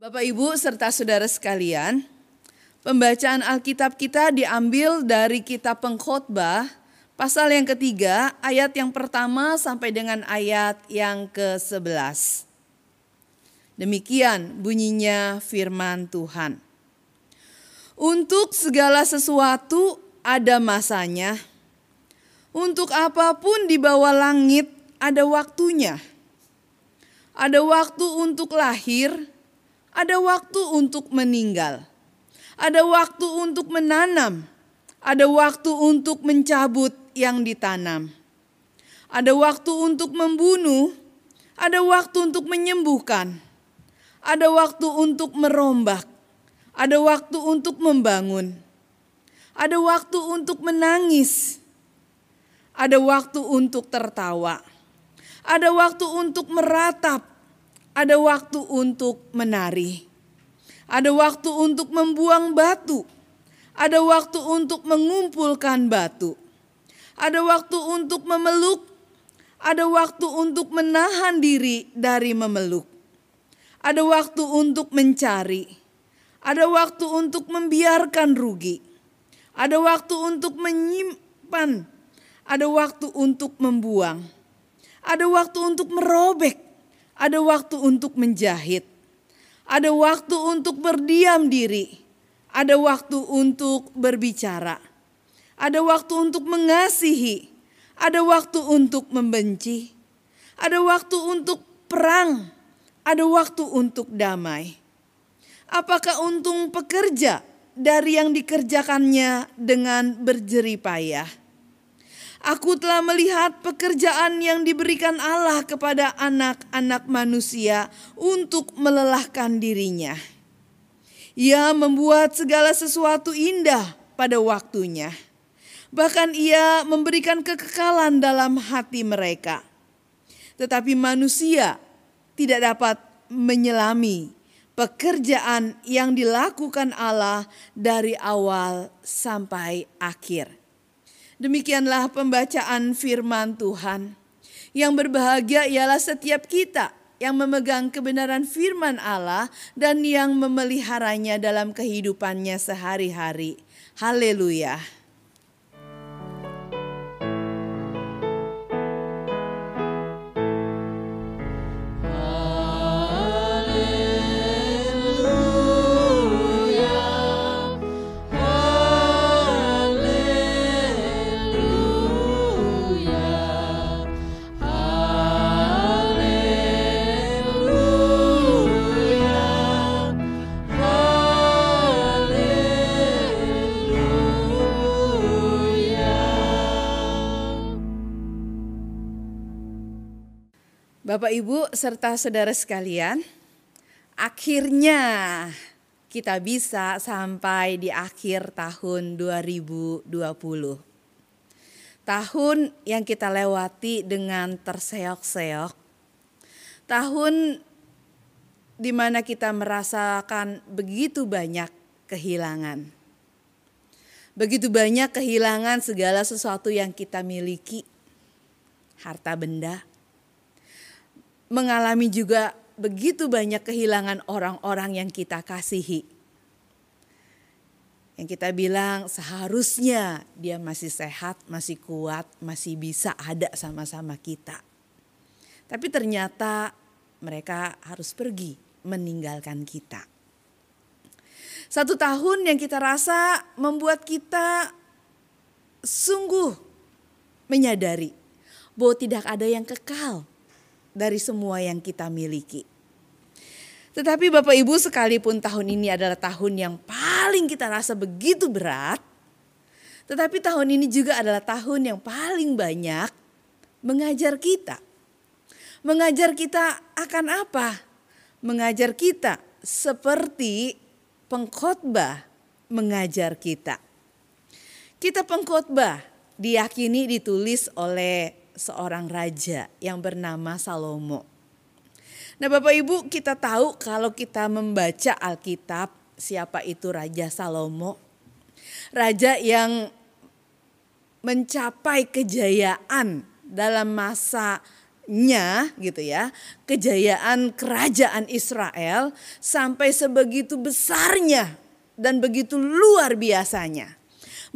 Bapak, Ibu, serta saudara sekalian, pembacaan Alkitab kita diambil dari Kitab Pengkhotbah, pasal yang ketiga, ayat yang pertama sampai dengan ayat yang ke-11. Demikian bunyinya firman Tuhan. Untuk segala sesuatu ada masanya. Untuk apa pun di bawah langit ada waktunya. Ada waktu untuk lahir, ada waktu untuk meninggal, ada waktu untuk menanam, ada waktu untuk mencabut yang ditanam, ada waktu untuk membunuh, ada waktu untuk menyembuhkan, ada waktu untuk merombak, ada waktu untuk membangun, ada waktu untuk menangis, ada waktu untuk tertawa, ada waktu untuk meratap, ada waktu untuk menari, ada waktu untuk membuang batu, ada waktu untuk mengumpulkan batu, ada waktu untuk memeluk, ada waktu untuk menahan diri dari memeluk, ada waktu untuk mencari, ada waktu untuk membiarkan rugi, ada waktu untuk menyimpan, ada waktu untuk membuang, ada waktu untuk merobek ada waktu untuk menjahit, ada waktu untuk berdiam diri, ada waktu untuk berbicara, ada waktu untuk mengasihi, ada waktu untuk membenci, ada waktu untuk perang, ada waktu untuk damai. Apakah untung pekerja dari yang dikerjakannya dengan berjerih payah? Aku telah melihat pekerjaan yang diberikan Allah kepada anak-anak manusia untuk melelahkan dirinya. Ia membuat segala sesuatu indah pada waktunya. Bahkan ia memberikan kekekalan dalam hati mereka. Tetapi manusia tidak dapat menyelami pekerjaan yang dilakukan Allah dari awal sampai akhir. Demikianlah pembacaan firman Tuhan. Yang berbahagia ialah setiap kita yang memegang kebenaran firman Allah dan yang memeliharanya dalam kehidupannya sehari-hari. Haleluya! Bapak, Ibu, serta saudara sekalian, akhirnya kita bisa sampai di akhir tahun 2020. Tahun yang kita lewati dengan terseok-seok. Tahun di mana kita merasakan begitu banyak kehilangan. Begitu banyak kehilangan segala sesuatu yang kita miliki. Harta benda, mengalami juga begitu banyak kehilangan orang-orang yang kita kasihi. Yang kita bilang seharusnya dia masih sehat, masih kuat, masih bisa ada sama-sama kita. Tapi ternyata mereka harus pergi meninggalkan kita. Satu tahun yang kita rasa membuat kita sungguh menyadari bahwa tidak ada yang kekal dari semua yang kita miliki. Tetapi Bapak Ibu sekalipun tahun ini adalah tahun yang paling kita rasa begitu berat. Tetapi tahun ini juga adalah tahun yang paling banyak mengajar kita. Mengajar kita akan apa? Mengajar kita seperti pengkhotbah mengajar kita. Kita pengkhotbah diyakini ditulis oleh seorang raja yang bernama Salomo. Nah, Bapak Ibu, kita tahu kalau kita membaca Alkitab, siapa itu Raja Salomo? Raja yang mencapai kejayaan dalam masa nya gitu ya, kejayaan kerajaan Israel sampai sebegitu besarnya dan begitu luar biasanya.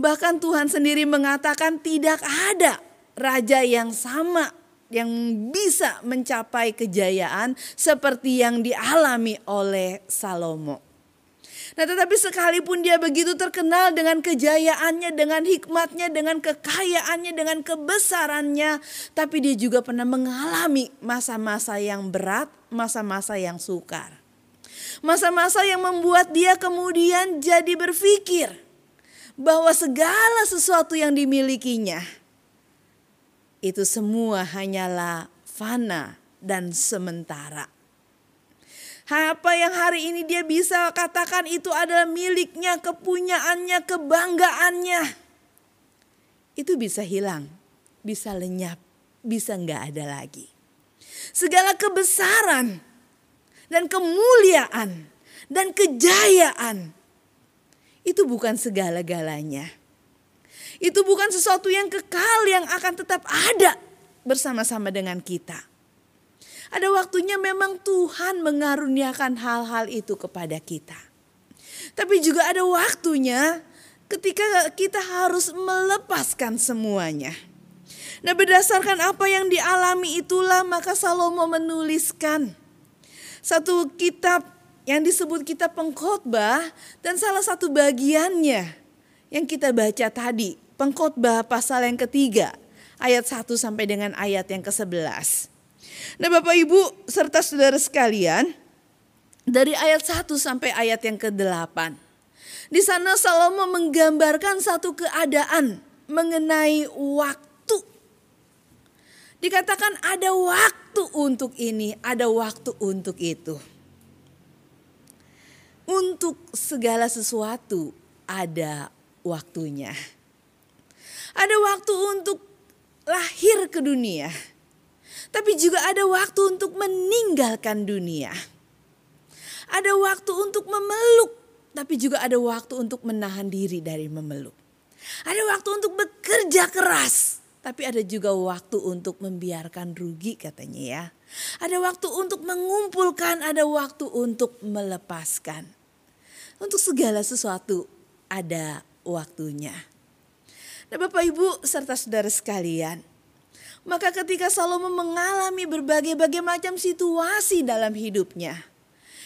Bahkan Tuhan sendiri mengatakan tidak ada raja yang sama yang bisa mencapai kejayaan seperti yang dialami oleh Salomo. Nah tetapi sekalipun dia begitu terkenal dengan kejayaannya, dengan hikmatnya, dengan kekayaannya, dengan kebesarannya. Tapi dia juga pernah mengalami masa-masa yang berat, masa-masa yang sukar. Masa-masa yang membuat dia kemudian jadi berpikir bahwa segala sesuatu yang dimilikinya itu semua hanyalah fana dan sementara. Apa yang hari ini dia bisa katakan itu adalah miliknya, kepunyaannya, kebanggaannya. Itu bisa hilang, bisa lenyap, bisa nggak ada lagi. Segala kebesaran dan kemuliaan dan kejayaan itu bukan segala-galanya. Itu bukan sesuatu yang kekal yang akan tetap ada bersama-sama dengan kita. Ada waktunya memang Tuhan mengaruniakan hal-hal itu kepada kita. Tapi juga ada waktunya ketika kita harus melepaskan semuanya. Nah berdasarkan apa yang dialami itulah maka Salomo menuliskan satu kitab yang disebut kitab pengkhotbah dan salah satu bagiannya yang kita baca tadi pengkhotbah pasal yang ketiga ayat 1 sampai dengan ayat yang ke-11. Nah Bapak Ibu serta saudara sekalian, dari ayat 1 sampai ayat yang ke-8. Di sana Salomo menggambarkan satu keadaan mengenai waktu. Dikatakan ada waktu untuk ini, ada waktu untuk itu. Untuk segala sesuatu ada waktunya. Ada waktu untuk lahir ke dunia tapi juga ada waktu untuk meninggalkan dunia. Ada waktu untuk memeluk, tapi juga ada waktu untuk menahan diri dari memeluk. Ada waktu untuk bekerja keras, tapi ada juga waktu untuk membiarkan rugi katanya ya. Ada waktu untuk mengumpulkan, ada waktu untuk melepaskan. Untuk segala sesuatu ada waktunya. Nah Bapak Ibu serta saudara sekalian, maka ketika Salomo mengalami berbagai-bagai macam situasi dalam hidupnya,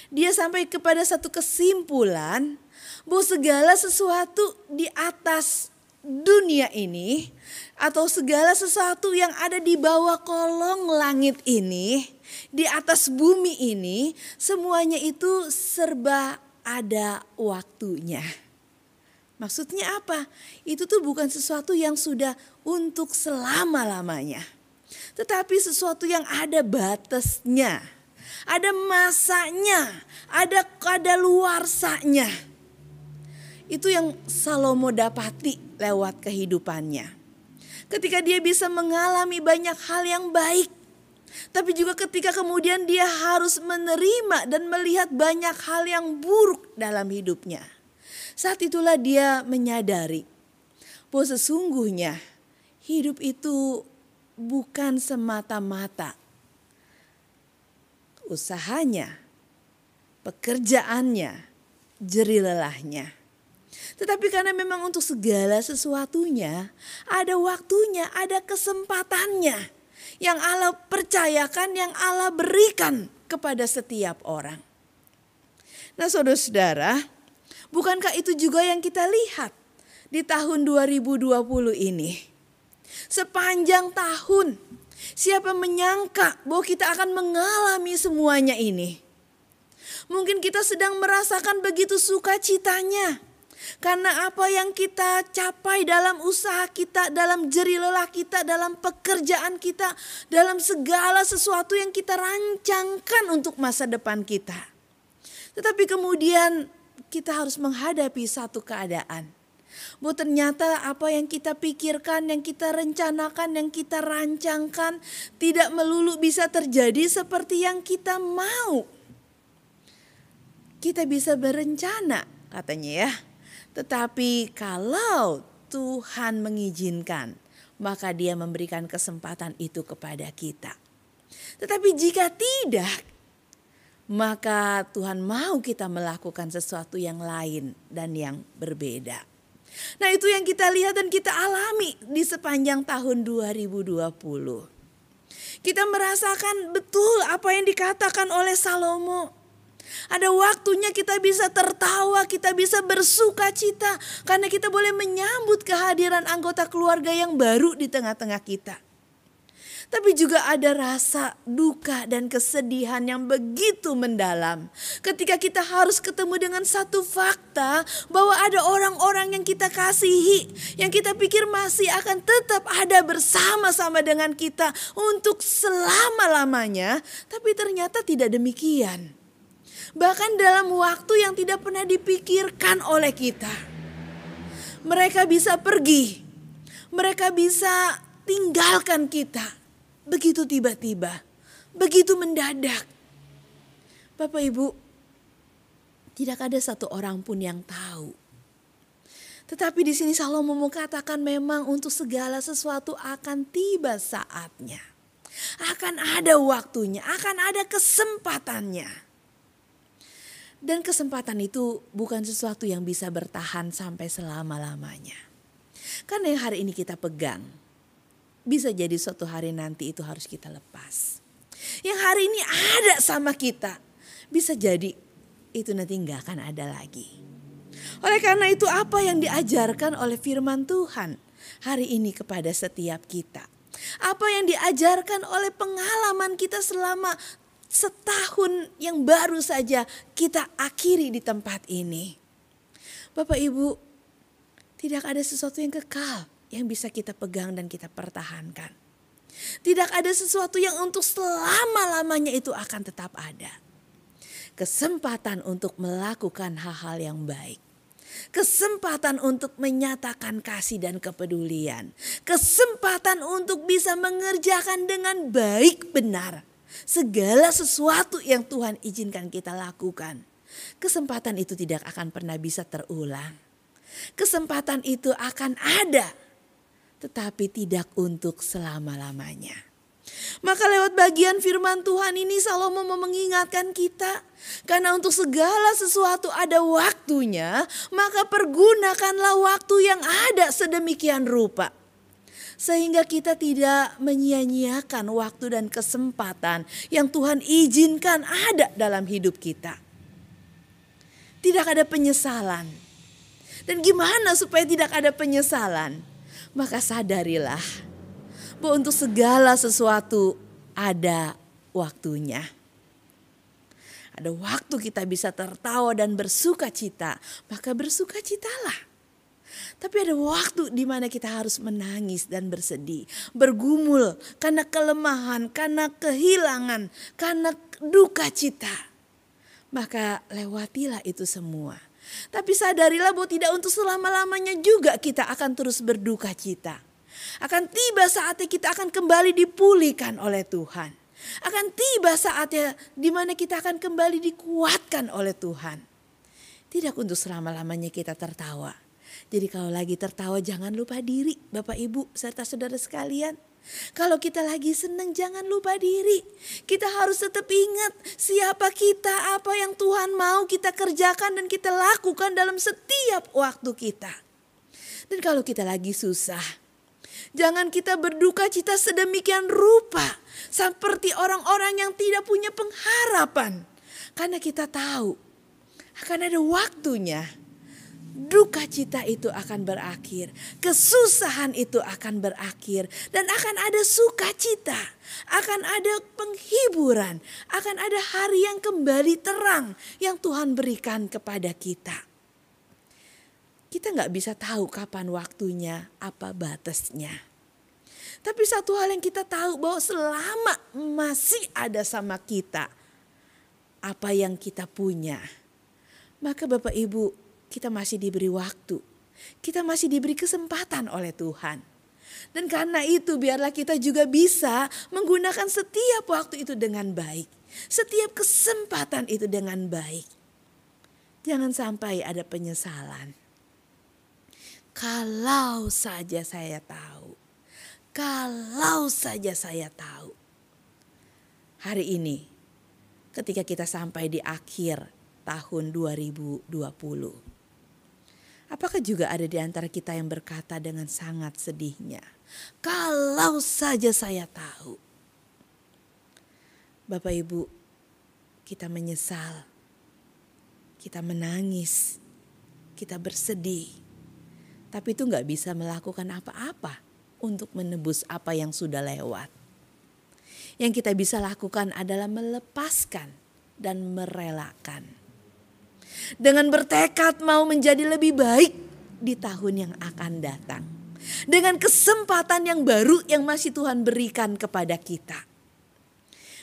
dia sampai kepada satu kesimpulan bahwa segala sesuatu di atas dunia ini atau segala sesuatu yang ada di bawah kolong langit ini, di atas bumi ini, semuanya itu serba ada waktunya. Maksudnya apa? Itu tuh bukan sesuatu yang sudah untuk selama-lamanya. Tetapi sesuatu yang ada batasnya. Ada masanya, ada ada luarsanya. Itu yang Salomo dapati lewat kehidupannya. Ketika dia bisa mengalami banyak hal yang baik, tapi juga ketika kemudian dia harus menerima dan melihat banyak hal yang buruk dalam hidupnya. Saat itulah dia menyadari bahwa sesungguhnya hidup itu bukan semata-mata usahanya, pekerjaannya, jeri lelahnya. Tetapi karena memang untuk segala sesuatunya ada waktunya, ada kesempatannya yang Allah percayakan, yang Allah berikan kepada setiap orang. Nah saudara-saudara, Bukankah itu juga yang kita lihat di tahun 2020 ini? Sepanjang tahun, siapa menyangka bahwa kita akan mengalami semuanya ini? Mungkin kita sedang merasakan begitu sukacitanya. Karena apa yang kita capai dalam usaha kita, dalam jeri lelah kita, dalam pekerjaan kita, dalam segala sesuatu yang kita rancangkan untuk masa depan kita. Tetapi kemudian kita harus menghadapi satu keadaan. Bu ternyata apa yang kita pikirkan, yang kita rencanakan, yang kita rancangkan tidak melulu bisa terjadi seperti yang kita mau. Kita bisa berencana katanya ya. Tetapi kalau Tuhan mengizinkan, maka dia memberikan kesempatan itu kepada kita. Tetapi jika tidak, maka Tuhan mau kita melakukan sesuatu yang lain dan yang berbeda. Nah, itu yang kita lihat dan kita alami di sepanjang tahun 2020. Kita merasakan betul apa yang dikatakan oleh Salomo. Ada waktunya kita bisa tertawa, kita bisa bersuka cita karena kita boleh menyambut kehadiran anggota keluarga yang baru di tengah-tengah kita tapi juga ada rasa duka dan kesedihan yang begitu mendalam. Ketika kita harus ketemu dengan satu fakta bahwa ada orang-orang yang kita kasihi, yang kita pikir masih akan tetap ada bersama-sama dengan kita untuk selama-lamanya, tapi ternyata tidak demikian. Bahkan dalam waktu yang tidak pernah dipikirkan oleh kita. Mereka bisa pergi, mereka bisa tinggalkan kita begitu tiba-tiba, begitu mendadak. Bapak Ibu, tidak ada satu orang pun yang tahu. Tetapi di sini Salomo katakan memang untuk segala sesuatu akan tiba saatnya. Akan ada waktunya, akan ada kesempatannya. Dan kesempatan itu bukan sesuatu yang bisa bertahan sampai selama-lamanya. Karena yang hari ini kita pegang, bisa jadi suatu hari nanti itu harus kita lepas. Yang hari ini ada sama kita, bisa jadi itu nanti nggak akan ada lagi. Oleh karena itu apa yang diajarkan oleh firman Tuhan hari ini kepada setiap kita? Apa yang diajarkan oleh pengalaman kita selama setahun yang baru saja kita akhiri di tempat ini? Bapak Ibu, tidak ada sesuatu yang kekal yang bisa kita pegang dan kita pertahankan. Tidak ada sesuatu yang untuk selama-lamanya itu akan tetap ada. Kesempatan untuk melakukan hal-hal yang baik. Kesempatan untuk menyatakan kasih dan kepedulian. Kesempatan untuk bisa mengerjakan dengan baik benar. Segala sesuatu yang Tuhan izinkan kita lakukan. Kesempatan itu tidak akan pernah bisa terulang. Kesempatan itu akan ada tetapi tidak untuk selama-lamanya. Maka lewat bagian firman Tuhan ini Salomo mengingatkan kita. Karena untuk segala sesuatu ada waktunya, maka pergunakanlah waktu yang ada sedemikian rupa. Sehingga kita tidak menyia-nyiakan waktu dan kesempatan yang Tuhan izinkan ada dalam hidup kita. Tidak ada penyesalan. Dan gimana supaya tidak ada penyesalan? Maka sadarilah bahwa untuk segala sesuatu ada waktunya. Ada waktu kita bisa tertawa dan bersuka cita, maka bersuka citalah. Tapi ada waktu di mana kita harus menangis dan bersedih, bergumul karena kelemahan, karena kehilangan, karena duka cita. Maka lewatilah itu semua tapi sadarilah bahwa tidak untuk selama-lamanya juga kita akan terus berduka cita. Akan tiba saatnya kita akan kembali dipulihkan oleh Tuhan. Akan tiba saatnya di mana kita akan kembali dikuatkan oleh Tuhan. Tidak untuk selama-lamanya kita tertawa. Jadi kalau lagi tertawa jangan lupa diri Bapak Ibu serta saudara sekalian. Kalau kita lagi senang jangan lupa diri. Kita harus tetap ingat siapa kita, apa yang Tuhan mau kita kerjakan dan kita lakukan dalam setiap waktu kita. Dan kalau kita lagi susah, jangan kita berduka cita sedemikian rupa seperti orang-orang yang tidak punya pengharapan. Karena kita tahu akan ada waktunya duka cita itu akan berakhir, kesusahan itu akan berakhir, dan akan ada sukacita, akan ada penghiburan, akan ada hari yang kembali terang yang Tuhan berikan kepada kita. Kita nggak bisa tahu kapan waktunya, apa batasnya. Tapi satu hal yang kita tahu bahwa selama masih ada sama kita, apa yang kita punya, maka Bapak Ibu kita masih diberi waktu. Kita masih diberi kesempatan oleh Tuhan. Dan karena itu biarlah kita juga bisa menggunakan setiap waktu itu dengan baik. Setiap kesempatan itu dengan baik. Jangan sampai ada penyesalan. Kalau saja saya tahu. Kalau saja saya tahu. hari ini ketika kita sampai di akhir tahun 2020. Apakah juga ada di antara kita yang berkata dengan sangat sedihnya, "Kalau saja saya tahu." Bapak Ibu, kita menyesal, kita menangis, kita bersedih, tapi itu nggak bisa melakukan apa-apa untuk menebus apa yang sudah lewat. Yang kita bisa lakukan adalah melepaskan dan merelakan dengan bertekad mau menjadi lebih baik di tahun yang akan datang. Dengan kesempatan yang baru yang masih Tuhan berikan kepada kita.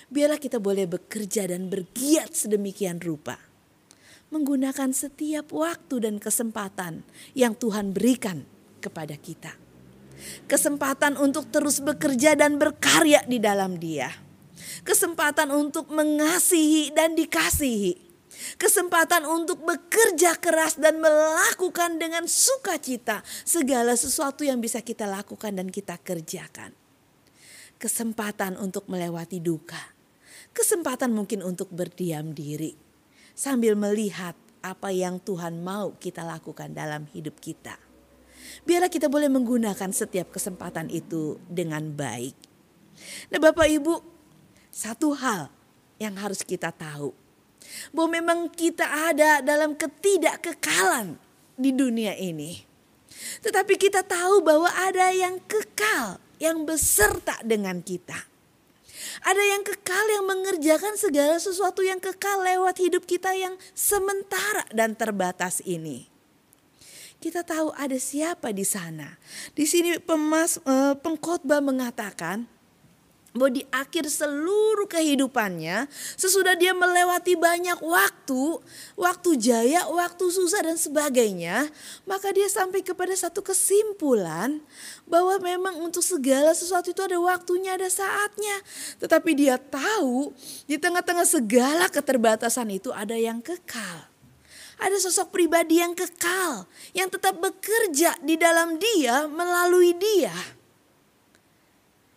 Biarlah kita boleh bekerja dan bergiat sedemikian rupa. Menggunakan setiap waktu dan kesempatan yang Tuhan berikan kepada kita. Kesempatan untuk terus bekerja dan berkarya di dalam dia. Kesempatan untuk mengasihi dan dikasihi kesempatan untuk bekerja keras dan melakukan dengan sukacita segala sesuatu yang bisa kita lakukan dan kita kerjakan. Kesempatan untuk melewati duka, kesempatan mungkin untuk berdiam diri sambil melihat apa yang Tuhan mau kita lakukan dalam hidup kita. Biarlah kita boleh menggunakan setiap kesempatan itu dengan baik. Nah, Bapak Ibu, satu hal yang harus kita tahu bahwa memang kita ada dalam ketidakkekalan di dunia ini. Tetapi kita tahu bahwa ada yang kekal, yang beserta dengan kita. Ada yang kekal yang mengerjakan segala sesuatu yang kekal lewat hidup kita yang sementara dan terbatas ini. Kita tahu ada siapa di sana. Di sini pemas, eh, pengkhotbah mengatakan bahwa di akhir seluruh kehidupannya sesudah dia melewati banyak waktu, waktu jaya, waktu susah dan sebagainya, maka dia sampai kepada satu kesimpulan bahwa memang untuk segala sesuatu itu ada waktunya, ada saatnya. Tetapi dia tahu di tengah-tengah segala keterbatasan itu ada yang kekal. Ada sosok pribadi yang kekal, yang tetap bekerja di dalam dia melalui dia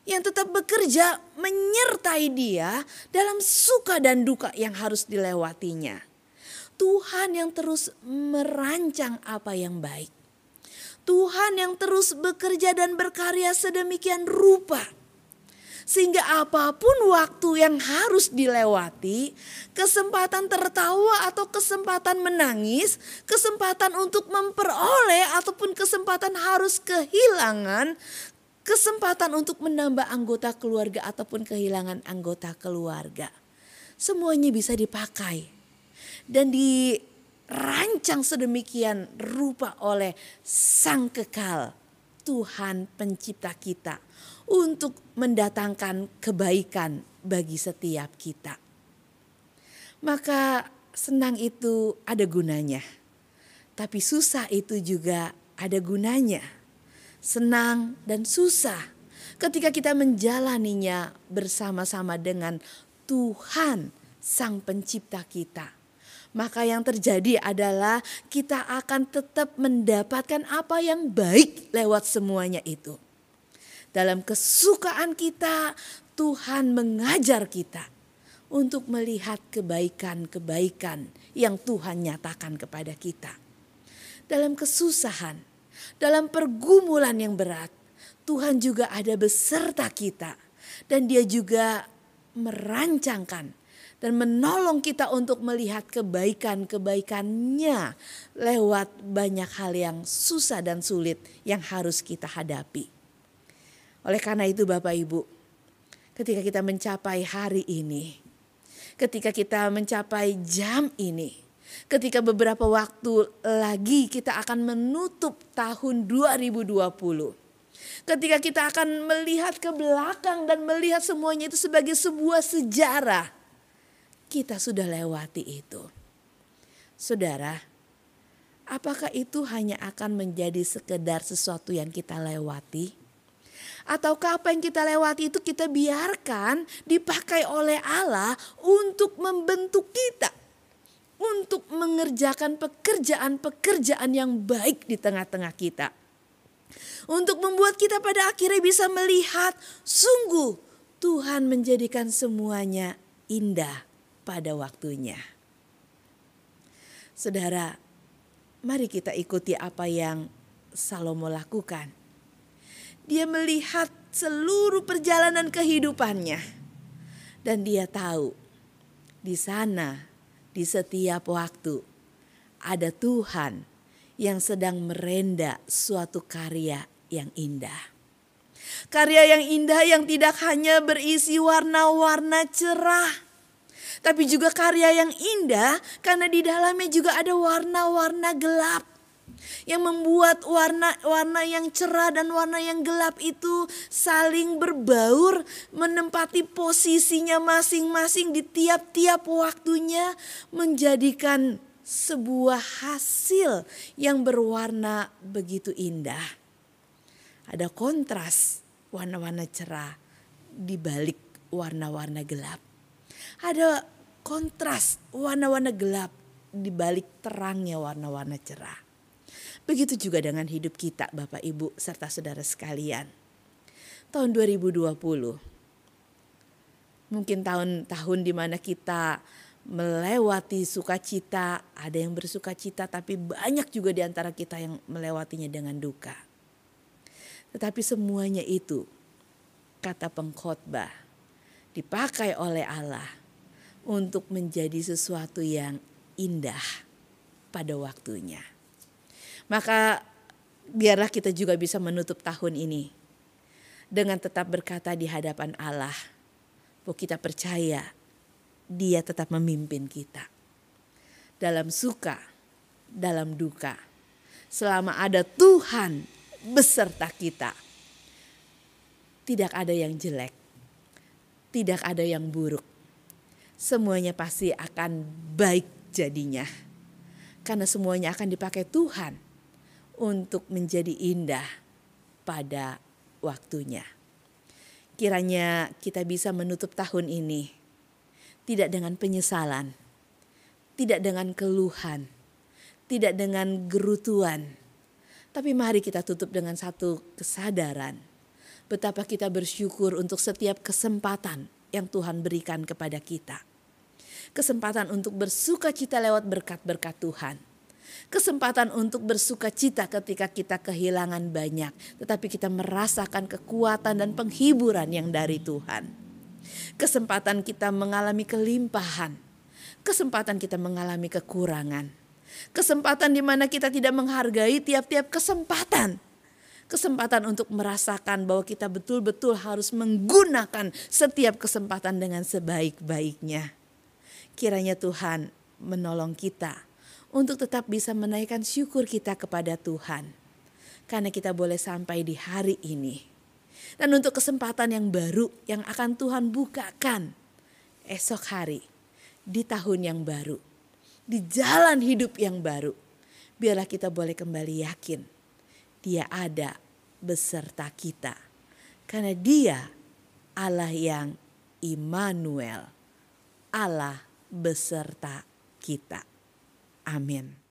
yang tetap bekerja menyertai dia dalam suka dan duka yang harus dilewatinya. Tuhan yang terus merancang apa yang baik. Tuhan yang terus bekerja dan berkarya sedemikian rupa. Sehingga apa pun waktu yang harus dilewati, kesempatan tertawa atau kesempatan menangis, kesempatan untuk memperoleh ataupun kesempatan harus kehilangan, kesempatan untuk menambah anggota keluarga ataupun kehilangan anggota keluarga. Semuanya bisa dipakai dan dirancang sedemikian rupa oleh Sang Kekal, Tuhan Pencipta kita, untuk mendatangkan kebaikan bagi setiap kita. Maka senang itu ada gunanya, tapi susah itu juga ada gunanya senang dan susah ketika kita menjalaninya bersama-sama dengan Tuhan Sang Pencipta kita. Maka yang terjadi adalah kita akan tetap mendapatkan apa yang baik lewat semuanya itu. Dalam kesukaan kita, Tuhan mengajar kita untuk melihat kebaikan-kebaikan yang Tuhan nyatakan kepada kita. Dalam kesusahan, dalam pergumulan yang berat, Tuhan juga ada beserta kita. Dan dia juga merancangkan dan menolong kita untuk melihat kebaikan-kebaikannya lewat banyak hal yang susah dan sulit yang harus kita hadapi. Oleh karena itu Bapak Ibu, ketika kita mencapai hari ini, ketika kita mencapai jam ini, ketika beberapa waktu lagi kita akan menutup tahun 2020. Ketika kita akan melihat ke belakang dan melihat semuanya itu sebagai sebuah sejarah. Kita sudah lewati itu. Saudara, apakah itu hanya akan menjadi sekedar sesuatu yang kita lewati? Ataukah apa yang kita lewati itu kita biarkan dipakai oleh Allah untuk membentuk kita untuk mengerjakan pekerjaan-pekerjaan yang baik di tengah-tengah kita. Untuk membuat kita pada akhirnya bisa melihat sungguh Tuhan menjadikan semuanya indah pada waktunya. Saudara, mari kita ikuti apa yang Salomo lakukan. Dia melihat seluruh perjalanan kehidupannya, dan dia tahu di sana, di setiap waktu, ada Tuhan yang sedang merenda suatu karya yang indah. Karya yang indah yang tidak hanya berisi warna-warna cerah, tapi juga karya yang indah karena di dalamnya juga ada warna-warna gelap yang membuat warna-warna yang cerah dan warna yang gelap itu saling berbaur menempati posisinya masing-masing di tiap-tiap waktunya menjadikan sebuah hasil yang berwarna begitu indah. Ada kontras warna-warna cerah di balik warna-warna gelap. Ada kontras warna-warna gelap di balik terangnya warna-warna cerah. Begitu juga dengan hidup kita Bapak Ibu serta saudara sekalian. Tahun 2020 mungkin tahun-tahun di mana kita melewati sukacita, ada yang bersukacita tapi banyak juga di antara kita yang melewatinya dengan duka. Tetapi semuanya itu kata pengkhotbah dipakai oleh Allah untuk menjadi sesuatu yang indah pada waktunya. Maka biarlah kita juga bisa menutup tahun ini dengan tetap berkata di hadapan Allah bahwa kita percaya dia tetap memimpin kita. Dalam suka, dalam duka. Selama ada Tuhan beserta kita. Tidak ada yang jelek. Tidak ada yang buruk. Semuanya pasti akan baik jadinya. Karena semuanya akan dipakai Tuhan untuk menjadi indah pada waktunya. Kiranya kita bisa menutup tahun ini tidak dengan penyesalan, tidak dengan keluhan, tidak dengan gerutuan, tapi mari kita tutup dengan satu kesadaran betapa kita bersyukur untuk setiap kesempatan yang Tuhan berikan kepada kita. Kesempatan untuk bersuka cita lewat berkat-berkat Tuhan. Kesempatan untuk bersuka cita ketika kita kehilangan banyak, tetapi kita merasakan kekuatan dan penghiburan yang dari Tuhan kesempatan kita mengalami kelimpahan, kesempatan kita mengalami kekurangan, kesempatan di mana kita tidak menghargai tiap-tiap kesempatan. Kesempatan untuk merasakan bahwa kita betul-betul harus menggunakan setiap kesempatan dengan sebaik-baiknya. Kiranya Tuhan menolong kita untuk tetap bisa menaikkan syukur kita kepada Tuhan. Karena kita boleh sampai di hari ini dan untuk kesempatan yang baru yang akan Tuhan bukakan esok hari di tahun yang baru, di jalan hidup yang baru. Biarlah kita boleh kembali yakin Dia ada beserta kita. Karena Dia Allah yang Immanuel, Allah beserta kita. Amin.